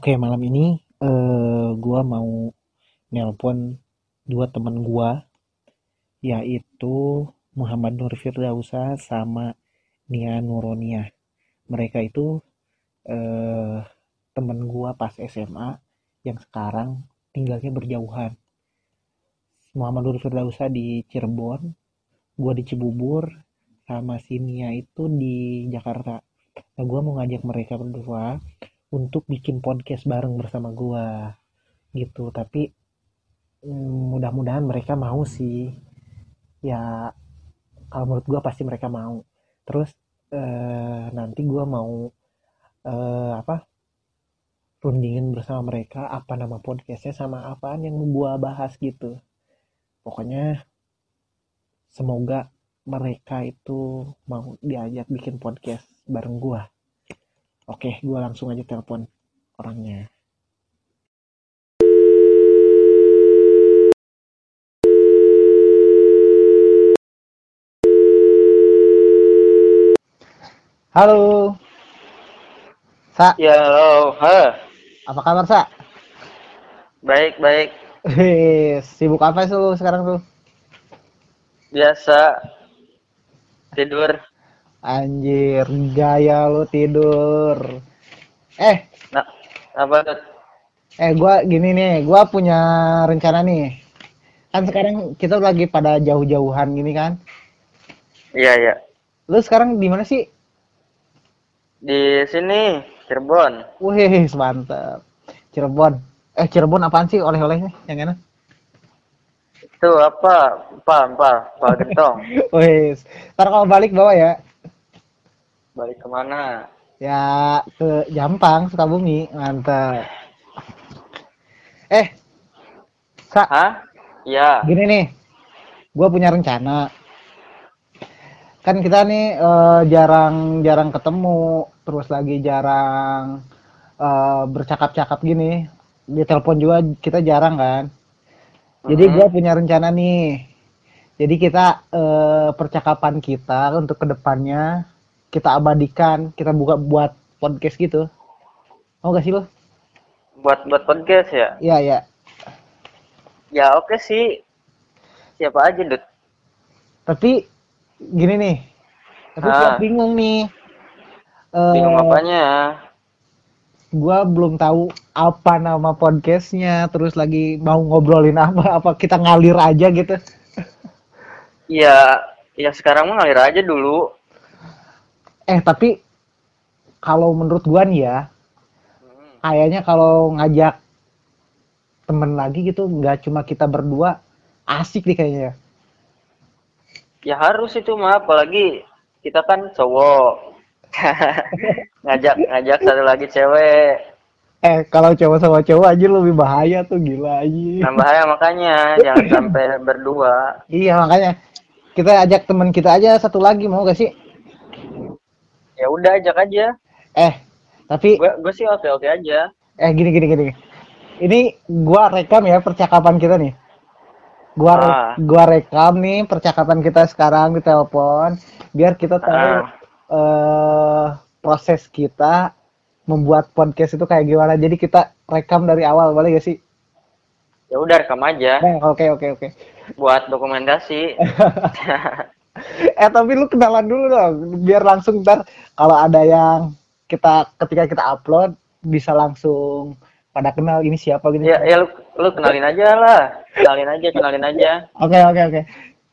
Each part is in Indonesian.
Oke, malam ini eh gua mau nelpon dua temen gua yaitu Muhammad Nur Firdausa sama Nia Nuronia. Mereka itu eh temen gua pas SMA yang sekarang tinggalnya berjauhan. Muhammad Nur Firdausa di Cirebon, gua di Cibubur, sama si Nia itu di Jakarta. Nah, gua mau ngajak mereka berdua untuk bikin podcast bareng bersama gua gitu. Tapi mm, mudah-mudahan mereka mau sih. Ya kalau menurut gua pasti mereka mau. Terus eh, nanti gua mau eh, apa rundingin bersama mereka apa nama podcastnya sama apaan yang gua bahas gitu. Pokoknya semoga mereka itu mau diajak bikin podcast bareng gua Oke, gue langsung aja telepon orangnya. Halo. Sa, Ya, halo. Ha, apa kabar, Sa? baik, baik. Hei, sibuk apa sih lu sekarang tuh? Biasa. Tidur. Anjir, gaya lu tidur. Eh, Nah, apa tuh? eh gua gini nih, gua punya rencana nih. Kan sekarang kita lagi pada jauh-jauhan gini kan. Iya, iya. Lu sekarang di mana sih? Di sini, Cirebon. Wih, mantap. Cirebon. Eh, Cirebon apaan sih oleh-olehnya yang enak? Itu apa? Apa, apa? Apa gentong? Wih, ntar kalau balik bawa ya. Balik ke mana? Ya, ke Jampang, Sukabumi. Mantap. Eh, Sa, Hah? Iya. gini nih. Gua punya rencana. Kan kita nih eh, jarang-jarang ketemu, terus lagi jarang eh, bercakap-cakap gini. Di telepon juga kita jarang kan. Jadi Mhm. gua punya rencana nih. Jadi kita eh, percakapan kita untuk ke depannya kita abadikan, kita buka buat podcast gitu. Mau gak sih lo? Buat buat podcast ya? Iya ya. Ya, oke sih. Siapa aja, Dut? Tapi gini nih. Tapi Ah. gua bingung nih. Eh, Bingung apanya? Gua belum tahu apa nama podcastnya. Terus lagi mau ngobrolin apa? Apa kita ngalir aja gitu? Ya, ya sekarang mah ngalir aja dulu. Eh tapi kalau menurut gua nih ya, kayaknya kalau ngajak temen lagi gitu, nggak cuma kita berdua, asik nih kayaknya. Ya harus itu mah, apalagi kita kan cowok. ngajak ngajak satu lagi cewek. Eh kalau cowok sama cowok aja lebih bahaya tuh gila aja. Nah bahaya makanya jangan sampai berdua. Iya makanya kita ajak teman kita aja satu lagi mau gak sih? Ya udah ajak aja. Eh tapi Gue gue sih oke oke aja. eh gini gini gini. Ini gua rekam ya percakapan kita nih. Gua re- Ah. gua rekam nih percakapan kita sekarang di telepon biar kita tahu Ah. eh proses kita membuat podcast itu kayak gimana. Jadi kita rekam dari awal boleh gak sih? Ya udah rekam aja Nah, oke oke oke. buat dokumentasi. eh tapi lu kenalan dulu dong biar langsung ntar kalau ada yang kita ketika kita upload bisa langsung pada kenal ini siapa gitu. ya ya lu lu kenalin aja lah. Kenalin aja kenalin aja. Oke oke oke.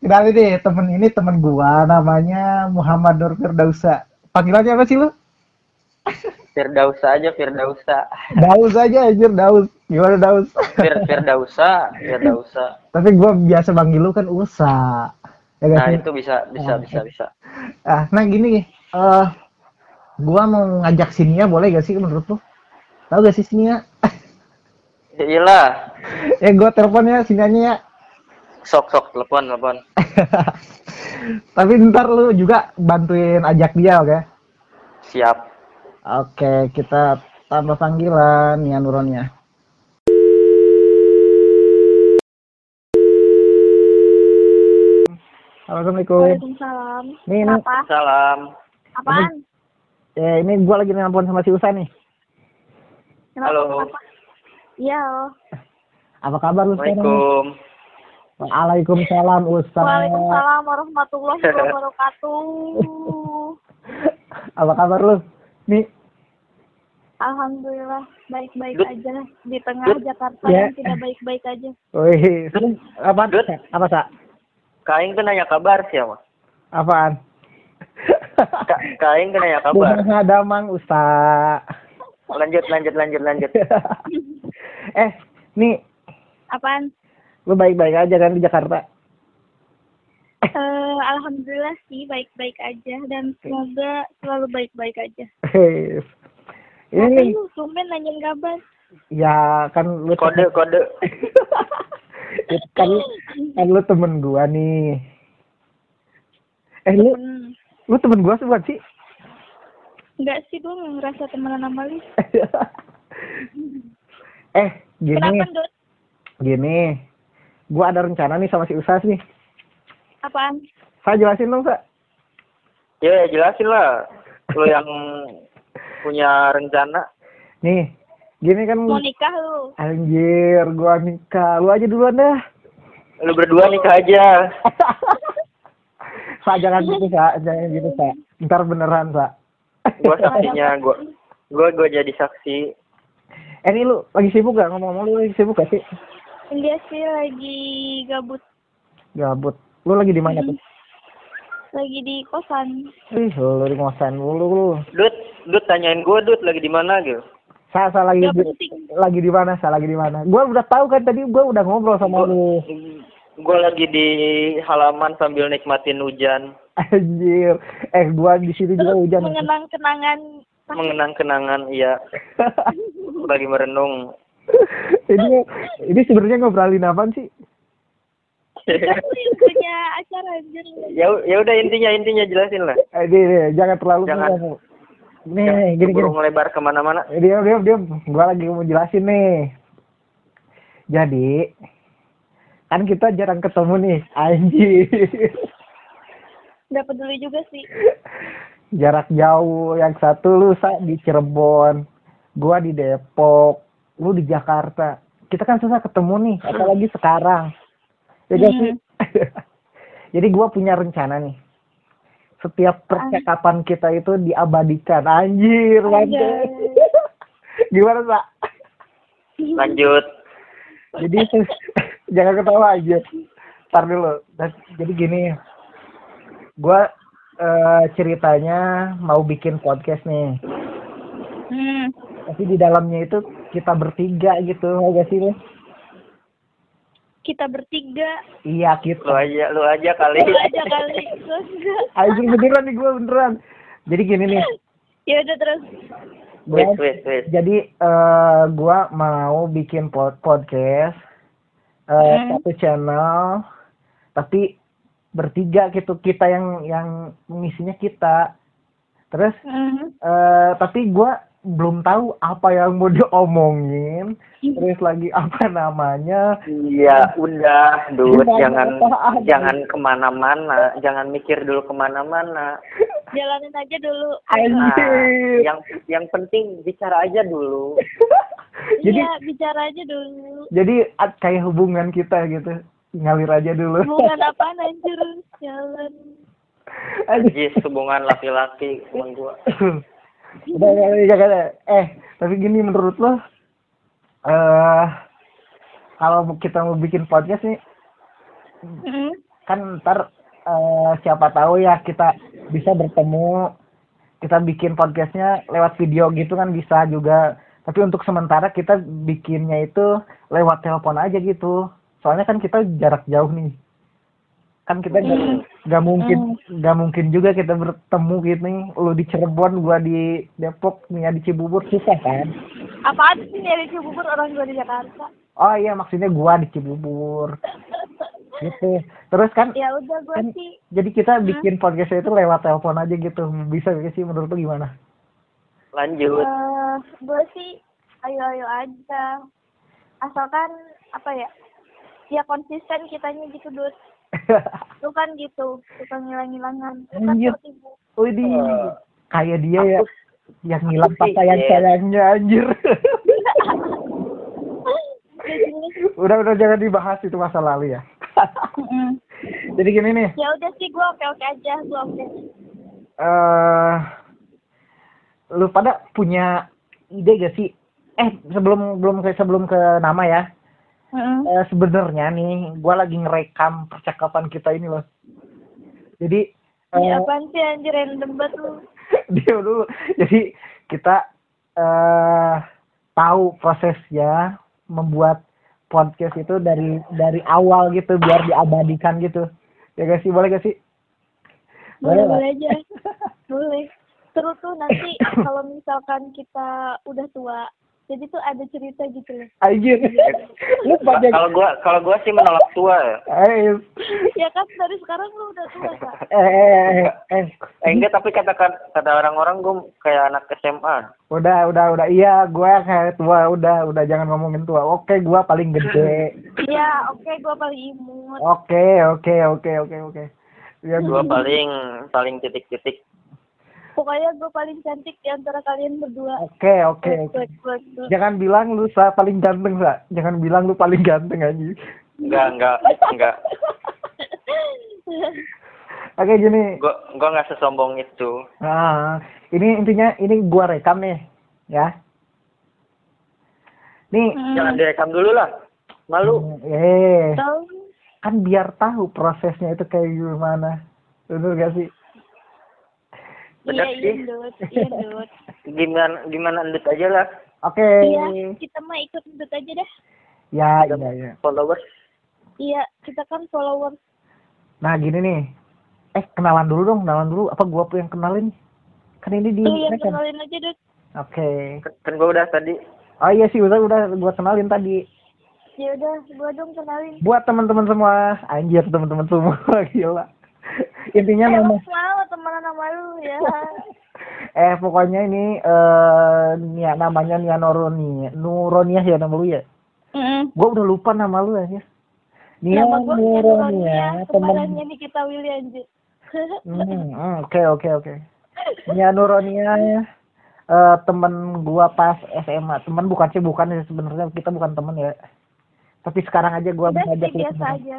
Kenalin nih temen ini temen gua namanya Muhammad Nur Firdausa. Panggilannya apa sih lu? Firdausa aja Firdausa. Daus aja anjir Daus. Gimana Daus? Fir Firdausa Firdausa. Tapi gua biasa manggil lu kan Usa. Ya Nah sih? itu bisa bisa bisa bisa. Ah, nah gini eh gua mau ngajak Sinia boleh gak sih menurut lu? Tahu gak sih Sinia? Ya iyalah. ya gua teleponnya Sinianya ya. Sok sok telepon telepon. Tapi ntar lu juga bantuin ajak dia oke? Siap. Oke, kita tambah panggilan ya Nuronnya. Assalamualaikum. Waalaikumsalam. Nih, ini, Kenapa? Salam. Apaan? eh, ini gua lagi nelpon sama si Usa nih. Kenapa? Halo. Kenapa? Iya. halo. Apa kabar lu sekarang? Assalamualaikum. Waalaikumsalam Ustaz. Waalaikumsalam warahmatullahi wabarakatuh. Apa kabar lu? Nih, Alhamdulillah baik-baik aja di tengah. Jakarta Ya. yang tidak baik-baik aja. wih, apa? Apa, Sa? Kaing tuh nanya kabar siapa? Apaan? Ka Kaing tuh nanya kabar. Bukan ada Mang Ustaz. Lanjut, lanjut, lanjut, lanjut. eh, nih, Apaan? lu baik-baik aja kan di Jakarta? Eh, Alhamdulillah sih baik-baik aja dan semoga selalu baik-baik aja. Hei. Ini nih, lu tumben nanyain kabar. ya kan lu Kode, kode. kan, kan lu temen gua nih. Eh lu Hmm. lu temen gua sih bukan sih? Enggak sih gue nggak ngerasa temenan sama lu. eh, gini, Kenapa, Dut? gini. Gua ada rencana nih sama si Usas nih. Apaan? Saya jelasin dong, Sa. Ya, jelasin lah. Lu yang punya rencana. Nih, gini kan Mau nikah lu? anjir, gua nikah. Lu aja duluan dah. Lu berdua nikah aja. Sa, jangan gitu, Sa. Jangan gitu, Sa. Ntar beneran, Sa. Gua saksinya, gua gua gua jadi saksi. Eh, ini lu lagi sibuk gak? Ngomong-ngomong lu lagi sibuk gak sih? Dia sih lagi gabut, Gabut. Lu lagi di mana tuh? lagi di kosan. Ih, lu di ngosan dulu lu. Dut, Dut tanyain gua Dut lagi di mana gitu. Sa, sa lagi di, lagi di mana? Sa lagi di mana? Gua udah tahu kan tadi gua udah ngobrol sama lu. Gua lagi di halaman sambil nikmatin hujan, Anjir. Eh, gua di situ juga hujan. Mengenang kenangan. mengenang kenangan iya lagi merenung. ini ini sebenarnya ngobrolin apa sih? Punya acara anjir. ya ya udah intinya intinya jelasin lah. Eh, jangan terlalu Jangan. Nih, gini gini. Ngelebar ke mana-mana. Eh, Diam, diam, diam. Gua lagi mau jelasin nih. Jadi, kan kita jarang ketemu nih, anjir. Gak peduli juga sih. Jarak jauh, yang satu lu sa di Cirebon, gua di Depok, lu di Jakarta. Kita kan susah ketemu nih, apalagi sekarang. Ya sih? Jadi gua punya rencana nih. Setiap percakapan kita itu diabadikan. Anjir, mantap. Gimana, Sa? Lanjut. jadi jangan ketawa aja ntar dulu Dan- jadi gini gua eh, ceritanya mau bikin podcast nih Hmm. tapi di dalamnya itu kita bertiga gitu agak sih lu Kita bertiga. iya Lu kita aja lu aja kali. Lu aja kali. Anjing beneran nih gua beneran jadi gini nih Ya udah terus. gua, Wait, wait, wait. jadi eh, gua mau bikin pod- podcast eh, Hmm. satu channel tapi bertiga gitu kita yang yang mengisinya kita terus Hmm. eh tapi gua belum tahu apa yang mau diomongin terus lagi apa namanya Iya, udah, Gimana? jangan Apaan? jangan ke mana-mana, jangan mikir dulu ke mana-mana. Jalanin aja dulu. Nah, yang yang penting bicara aja dulu. Jadi- Iya, bicara aja dulu. jadi at- kayak hubungan kita gitu ngalir aja dulu Hubungan apaan anjir? Jalan. Jis, hubungan laki-laki teman gua. Eh tapi gini menurut lo eh kalau kita mau bikin podcast nih Hmm. kan ntar eh, siapa tahu ya kita bisa bertemu kita bikin podcastnya lewat video gitu kan bisa juga. Tapi untuk sementara kita bikinnya itu lewat telepon aja gitu. Soalnya kan kita jarak jauh nih kan kita nggak nggak mungkin nggak mungkin juga kita bertemu gitu nih lu di Cirebon gua di Depok Mia di Cibubur susah kan Apaan sih nyari bubur orang gua di Jakarta? oh iya maksudnya gua di Cibubur gitu terus kan Ya udah gua Kan- sih jadi kita bikin podcast itu lewat telepon aja gitu bisa gak sih menurut lu gimana Lanjut. eh gua sih ayo-ayo aja. Asalkan apa ya? Ya konsisten kitanya gitu, Dut. Lu kan gitu, suka ngilang-ngilangan. Kan so sibuk. Wih Eh, kayak dia ya yang ngilang sayang sayangnya anjir udah udah jangan dibahas itu masa lalu ya. Jadi gini nih, ya udah sih gue oke oke aja gue oke eh lu pada punya ide gak sih? Eh sebelum belum sebelum ke nama ya. Eh, sebenarnya nih, gua lagi ngerekam percakapan kita ini loh. Jadi Ini eh, apaan sih anjir random banget lu dia dulu. Jadi kita eh tahu prosesnya membuat podcast itu dari dari awal gitu biar diabadikan gitu. Ya gak sih? Boleh gak sih? boleh nggak? boleh aja boleh seru tuh nanti kalau misalkan kita udah tua jadi tuh ada cerita gitu loh. Anjir. Lu pada Kalau gua kalau gua sih menolak tua. Ya. ya kan dari sekarang lu udah tua kak. Eh, eh, eh, eh, Eh, enggak tapi kata kata orang-orang gua kayak anak SMA. udah udah udah. Iya gua kayak tua. Udah udah jangan ngomongin tua. Oke gua paling gede. Iya oke gua paling imut. Oke oke oke oke oke. Ya Gua paling paling titik-titik. Pokoknya gua paling cantik di antara kalian berdua. Oke oke oke. buat gua. jangan bilang lu sa paling ganteng sa. Jangan bilang lu paling ganteng aja Enggak enggak enggak. oke gini. Gua gua nggak sesombong itu. nah ini intinya ini gua rekam nih ya. Nih. Hmm, Jangan direkam dulu lah. Malu. eh. Tahu. Kan biar tahu prosesnya itu kayak gimana. Bener gak sih Bener iya sih. dut iya dut Gimana gimana endut aja lah. oke iya kita mah ikut dut aja dah ya iya iya Followers. iya kita kan followers Nah gini nih, eh kenalan dulu dong, kenalan dulu. Apa gua yang kenalin? Kan ini di rekam. kenalin aja dut Oke. Kan, kan gua udah tadi. Oh iya sih udah udah gua kenalin tadi. ya udah gua dong kenalin Buat teman-teman semua, anjir teman-teman semua gila. Intinya nama Emang mau temenan sama lu ya eh pokoknya ini eh Nia namanya Nia Nuroni Nuroniah ya nama lu ya. Mm. Gua udah lupa nama lu aja. Nia Nuroniah, Nuroniah, teman Nikita Willy anjir. Hmm, hmm, Oke oke oke. Nia Nuronia eh temen gua pas SMA. Temen bukan sih bukan ya sebenarnya kita bukan temen ya. Tapi sekarang aja gua Udah ngajak sih lu biasa aja.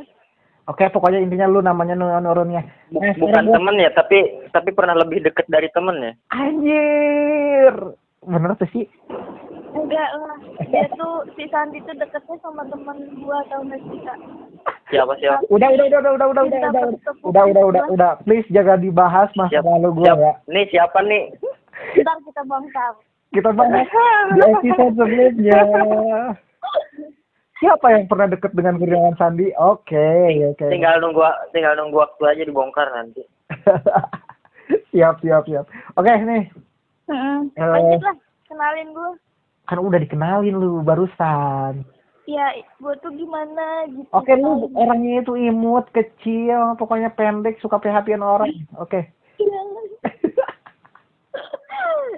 Oke pokoknya intinya lu namanya. Bu- Nah, bukan temen ya, tapi tapi pernah lebih deket dari temen ya. Anjir. Bener tuh sih. Enggak lah. Dia tuh si Sandi tuh deketnya sama teman gua tau gak sih kak? Siapa siapa? Udah udah udah udah udah udah udah Kita udah udah udah udah udah please jaga dibahas masa Siap, lalu gua siap. ya. Nih siapa nih? Ntar kita bongkar. Kita bahas di episode sebelumnya. Siapa yang pernah deket dengan Kurniawan Sandi? Oke, oke. Tinggal nunggu tinggal nunggu waktu aja dibongkar nanti. siap, siap, siap. Oke, nih. Heeh. Eh. Lanjut lah. Kenalin gua. Kan udah dikenalin lu barusan. Ya, gua tuh gimana gitu. Oke, lu orangnya itu imut, kecil, pokoknya pendek, suka perhatian orang. Oke. Iya.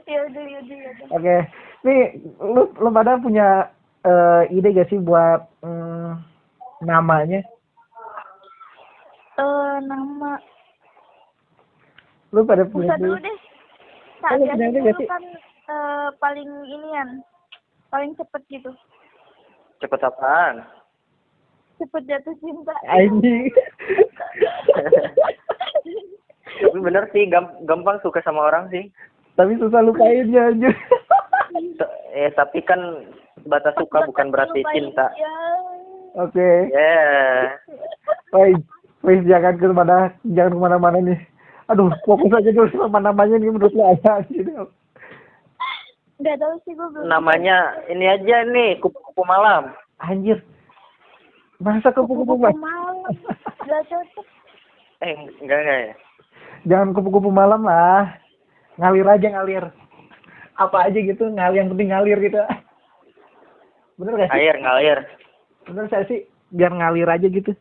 ya ya ya. Oke. Nih, lu lu pada punya eh, ide gak sih buat mm, namanya? Eh, nama Lu pada punya dulu deh. Kan dulu gak sih? kan eh, paling inian, paling cepet gitu. Cepet apaan? Cepet jatuh cinta. Anjing. Tapi bener sih, gam- gampang suka sama orang sih. Tapi susah lupainnya anjir. T- Eh tapi kan batas suka bukan berarti Lupain, cinta. Ya. Oke. Ya. Baik, please jangan ke mana jangan ke mana-mana nih. Aduh, fokus aja dulu sama namanya nih menurut lo aja gitu. Gak tahu sih gue belum. Namanya ini aja nih, kupu-kupu malam. Anjir. Masa kupu-kupu malam. Gak cocok. Eh, enggak enggak ya. Jangan kupu-kupu malam lah. Ngalir aja ngalir. Apa aja gitu, ngalir yang penting ngalir gitu. Bener gak sih? Air ngalir. Bener saya sih biar ngalir aja gitu.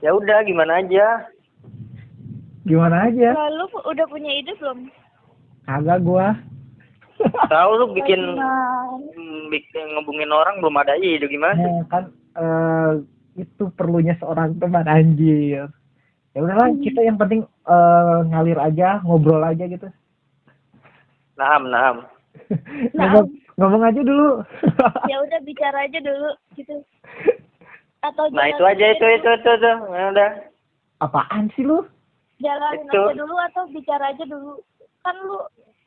Ya udah, gimana aja. Gimana aja? Lalu udah punya ide belum? Agak gua. Tahu lu bikin Nah, mm, bikin ngebungin orang belum ada aja itu gimana? Nah, kan eh, itu perlunya seorang teman anjir. Ya udahlah, kita yang penting eh, ngalir aja, ngobrol aja gitu. Naham, naham. Nah. Ngomong aja dulu ya udah bicara aja dulu gitu atau Nah jalan itu aja itu itu itu tuh. Ya udah. apaan sih lu jalanin Itu. aja dulu atau bicara aja dulu kan lu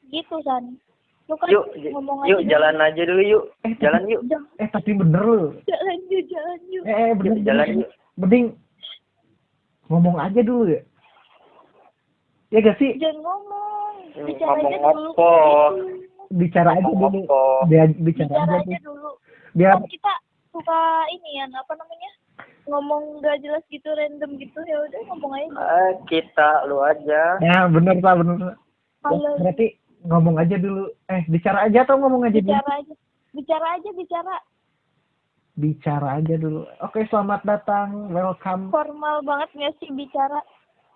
gitu san lu kan Yuk, ngomong yuk aja jalan aja dulu yuk. Eh, Jalan yuk. dulu. Eh tapi bener lu jalan yuk jalan yuk eh, eh bener Yuk, jalan yuk. mending ngomong aja dulu ya ya gak sih jangan ngomong Hmm, bicara aja ngomong dulu apa? Gitu. Bicara aja dulu. biar bicara bicara aja aja dulu. biar kan kita suka ini ya apa namanya ngomong gak jelas gitu random gitu. Ya udah ngomong aja Ah, kita lu aja. ya bener pak bener. Ya, berarti ngomong aja dulu. Eh bicara aja atau ngomong aja dulu? Bicara aja. Bicara aja bicara. Bicara aja dulu. Oke selamat datang. Welcome. Formal banget nggak sih bicara?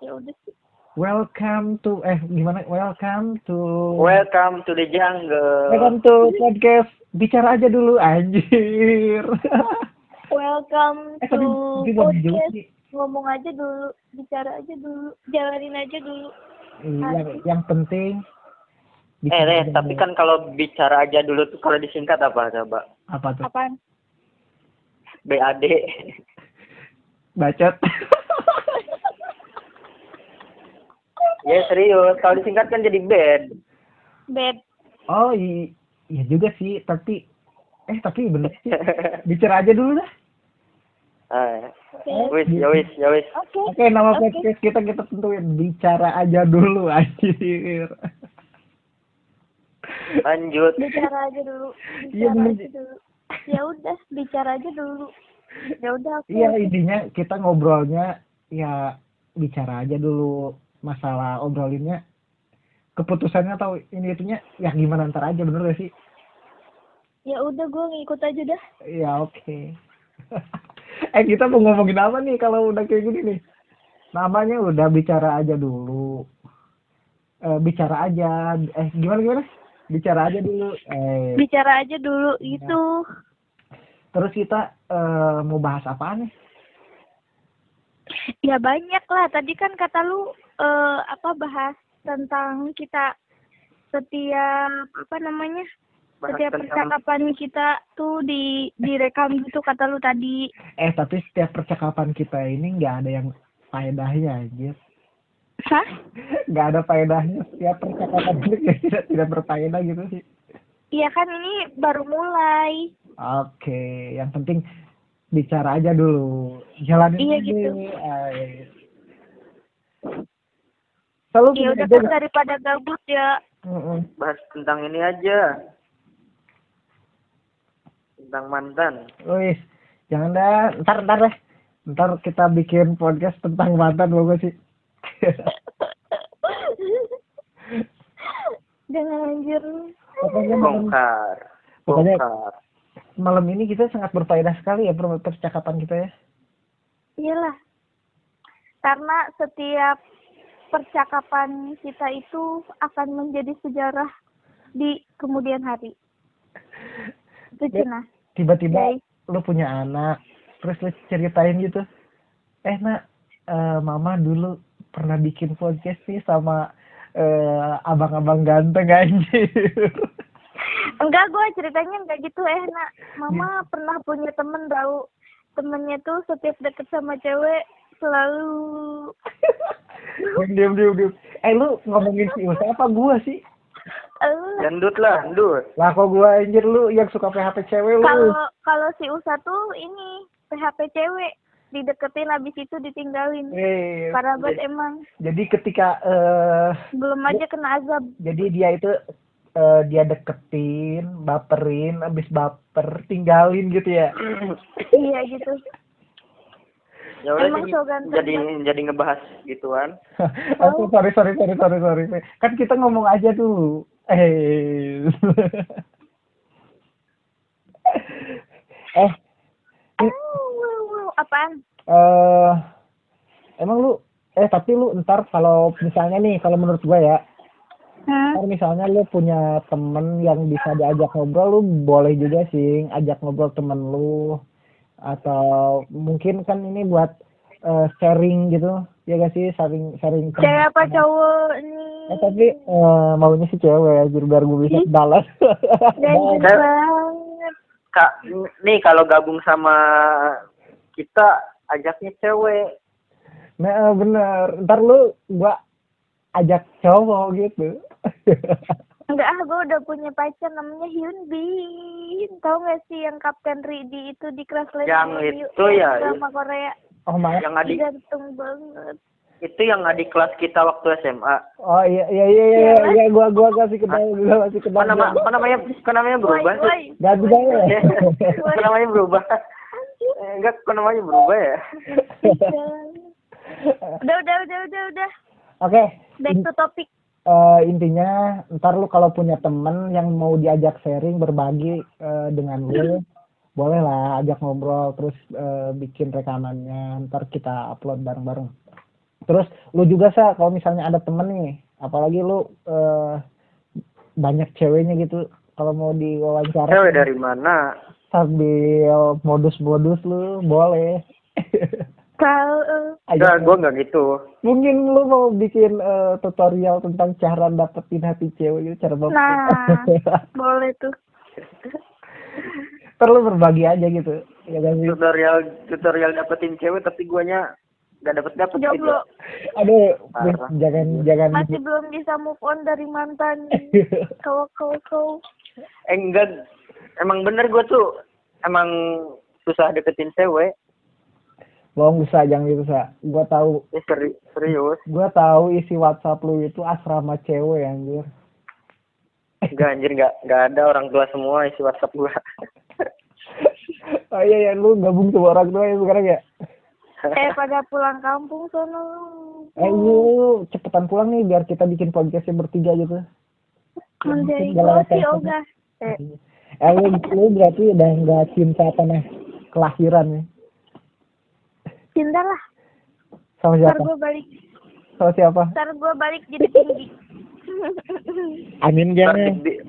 Ya udah sih welcome to eh gimana? Welcome to Welcome to the jungle. welcome to podcast. Bicara aja dulu anjir. Welcome eh to tapi podcast. ngomong aja dulu bicara aja dulu jalanin aja dulu. Yang yang penting Eh, Re, tapi dulu. kan kalau bicara aja dulu tuh kalau disingkat apa coba? apa tuh? Apaan? BAD. bacot ya serius, kalau disingkat kan jadi bad. bed. Oh i- iya juga sih. Tapi eh tapi bener sih. Bicara aja dulu dah. Ah, oke. Wis, ya wis, ya wis. oke. Oke nama Oke. podcast kita kita tentuin. Bicara aja dulu anjir. Lanjut. bicara aja dulu. Iya, bener. ya udah bicara aja dulu. Ya udah oke Iya intinya kita ngobrolnya ya bicara aja dulu masalah obrolinnya keputusannya atau ini itunya ya gimana ntar aja bener gak sih? ya udah gue ngikut aja dah Ya oke. eh kita mau ngomongin apa nih kalau udah kayak gini nih? Namanya udah bicara aja dulu. Eh, bicara aja. Eh gimana gimana? Bicara aja dulu. Eh bicara aja dulu gitu terus kita eh, mau bahas apa nih? Ya banyak lah tadi kan kata lu eh, apa bahas tentang kita setiap apa namanya Bahas setiap tentang- percakapan kita tuh di direkam gitu kata lu tadi. Eh tapi setiap percakapan kita ini nggak ada yang faedahnya anjir. hah? Nggak ada faedahnya. Setiap percakapan ini tidak tidak berfaedah gitu sih. Iya kan ini baru mulai. Oke yang penting bicara aja dulu jalanin Iya, aja gitu. Ay. selalu ya punya udah kan daripada gabut ya Mm-mm. Bahas tentang ini aja. Tentang mantan. Wih, jangan dah ntar ntar deh ntar kita bikin podcast tentang mantan bagus sih jangan anjir pokoknya Bongkar. Pokoknya- Bongkar. Malam ini kita sangat berfaedah sekali ya per- percakapan kita ya. Iyalah. Karena setiap percakapan kita itu akan menjadi sejarah di kemudian hari. Itu Ya. Cina. tiba-tiba lu punya anak terus lu ceritain gitu. Eh nak eh, mama dulu pernah bikin podcast nih sama eh, abang-abang ganteng anjir enggak gue ceritanya enggak gitu eh nak. Mama pernah punya temen tahu temennya tuh setiap deket sama cewek selalu diam diam diam diam. Eh lu ngomongin si Usa apa gua sih? Eh, Gendut lah, gendut. lah kok gua anjir lu yang suka PHP cewek lu? Kalau kalau si Usa tuh ini PHP cewek. Dideketin habis itu ditinggalin. Eh. Parah banget emang. Jadi ketika eh belum aja kena azab. jadi dia itu eh, dia deketin baperin abis baper tinggalin gitu ya iya gitu Ya udah Emang jadi, so ganteng jadi jadi ngebahas gituan. Oh, sorry, sorry, sorry, sorry, sorry. Kan kita ngomong aja dulu. Eh. eh, Uh, apaan eh, emang lu, eh tapi lu ntar kalau misalnya nih, kalau menurut gue ya? Ntar misalnya lu punya temen yang bisa diajak ngobrol, lu boleh juga sih ajak ngobrol temen lu. Atau mungkin kan ini buat eh, sharing gitu, ya gak sih? Sharing, sharing. cewek apa cowok nih Eh, tapi eh, maunya si cewek ya, biar gue bisa balas. Dan- banget. Kak, nih kalau gabung sama kita ajaknya cewek. nah bener, ntar lu gua ajak cowok gitu. Enggak ah, gue udah punya pacar namanya Hyun Bin. Tahu gak sih yang Kapten Ridi itu di kelas lain Yang sama itu ya, drama Korea. oh maaf. Yang adik Ganteng banget. itu yang adik kelas kita waktu SMA. Oh iya iya iya iya Iya, iya gua gua kasih kenal gua kasih kenal. Apa nama apa namanya? Apa namanya berubah sih? Ganti gaya. Apa namanya berubah? Eh, Enggak, kok namanya berubah ya? udah, udah, udah, udah, udah. Oke. Back to topic. Eh, intinya ntar lu kalau punya temen yang mau diajak sharing berbagi eh, dengan lu boleh lah ajak ngobrol terus eh, bikin rekamannya ntar kita upload bareng-bareng. Terus lu juga sa kalau misalnya ada temen nih apalagi lu eh, banyak ceweknya gitu kalau mau diwawancara Cewek dari mana? sambil modus-modus lu boleh Kalau eh, Enggak, gue enggak gitu. mungkin lu mau bikin eh, tutorial tentang cara dapetin hati cewek gitu cara bapak Nah. boleh tuh. perlu berbagi aja gitu ya kan sih Tutorial tutorial dapetin cewek tapi guanya enggak dapet dapet gitu. Aduh Parah. jangan jangan Masih belum bisa move on dari mantan. Kau, kau, kau. Eh, enggak, emang bener gue tuh emang susah deketin cewek. Bohong bisa jangan gitu sa gua tahu seri- serius. gua tahu isi WhatsApp lu itu asrama cewek anjir Enggak anjir, enggak, enggak ada orang tua semua isi WhatsApp gua. oh iya ya lu gabung sama orang tua ya sekarang ya Eh, pada pulang kampung sono. eh lu cepetan pulang nih biar kita bikin podcastnya bertiga gitu Menjadi telepon. ogah. Eh, eh lu, lu berarti udah nggak cinta tanah kelahiran ya cinta lah. sama Ntar siapa gue balik. sama siapa Ntar gue balik jadi tinggi. amin Ntar di-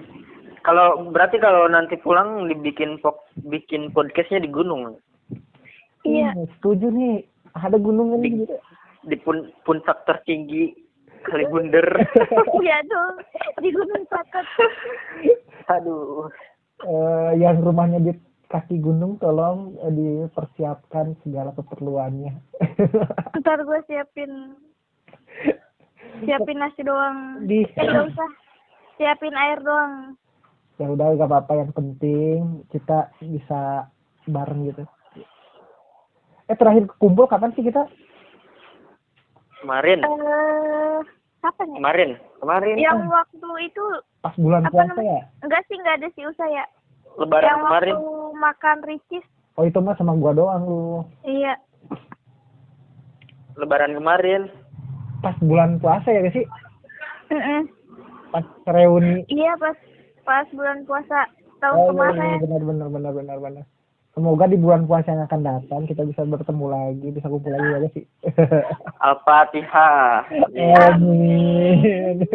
Kalau berarti kalau nanti pulang dibikin pok, bikin podcastnya di gunung, Iya. Hmm, setuju nih ada gunungan Di- gitu di pun, puncak tertinggi Kalibunder. Iya tuh. Di Gunung Pakat. Aduh. Eh, yang rumahnya di kaki gunung tolong eh, dipersiapkan segala keperluannya Ntar gue siapin. Siapin nasi doang. di Eh, gak usah. Siapin air doang. ya udah gak apa-apa yang penting kita bisa bareng gitu eh terakhir kumpul kapan sih kita Kemarin, Eh, kapan ya? kemarin, kemarin. Yang waktu itu pas bulan Apa puasa namanya? ya enggak sih enggak ada si Usa ya. Lebaran yang kemarin. waktu makan Ricis. oh itu mah sama gua doang lu Iya. Lebaran kemarin. pas bulan puasa ya gak sih Mm-mm. pas reuni Iya pas pas bulan puasa tahun oh iya, kemarin. iya, benar benar benar benar benar semoga di bulan puasa yang akan datang kita bisa bertemu lagi bisa kumpul lagi ya sih Al-Fatihah. Amin.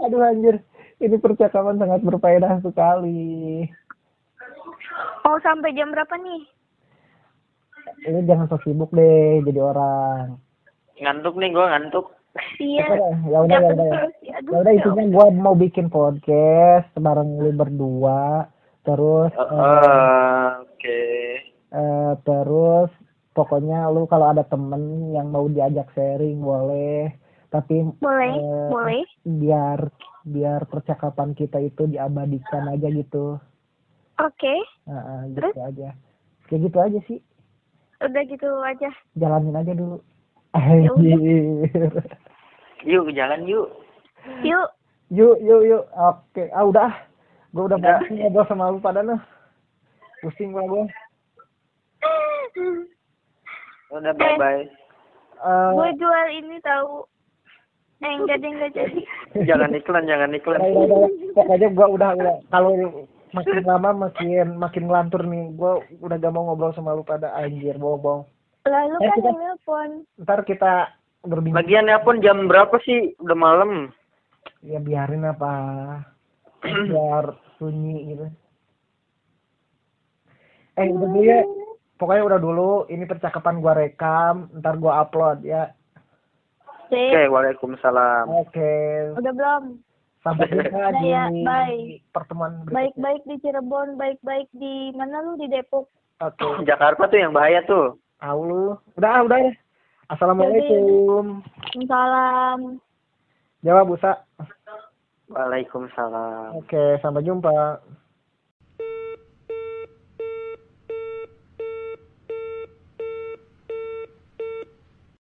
Aduh anjir, ini percakapan sangat berfaedah sekali. Mau sampai jam berapa nih? Ini jangan sok sibuk deh jadi orang. Ngantuk nih gua ngantuk. Iya. Ya udah, ya udah, ya udah. Aduh, Ya udah ya intinya gue mau bikin podcast bareng lu berdua. Terus, eh, eh, Oke. eh, terus pokoknya lu kalau ada temen yang mau diajak sharing boleh. Tapi Boleh, eh, boleh. biar biar percakapan kita itu diabadikan aja gitu. Oke. Nah, Terus? gitu aja. Kayak gitu aja sih. Udah gitu aja. Jalanin aja dulu. Ya. Anjir. Yuk jalan yuk. Yuk. yuk, yuk, yuk. Oke, ah udah. Gue udah Udah. pusing ngobrol sama lu pada nah. Pusing gua gue. Udah bye bye. Eh, Gue jual ini tahu. Eh enggak deh enggak jadi. jangan iklan, jangan iklan. udah, udah. Pokoknya gua udah udah kalau makin lama makin makin ngelantur nih. Gua udah gak mau ngobrol sama lu pada anjir, bohong-bohong. Lalu Eh, kan kita- nelpon. Ntar kita berbincang. Lagian ya pun jam berapa sih? Udah malam. Ya biarin apa. Biar sunyi gitu. Eh udah dulu ya. Pokoknya udah dulu. Ini percakapan gua rekam. Ntar gua upload ya. Sip. Oke, waalaikumsalam. Oke. Udah belum? Sampai jumpa di ya, bye. pertemuan berikutnya. Baik-baik di Cirebon, baik-baik di mana lu di Depok? Oke. Jakarta tuh yang bahaya tuh. Tahu lu. Udah, ah, udah ya. Assalamualaikum. Salam. Jawab Busa. Waalaikumsalam. Oke, sampai jumpa.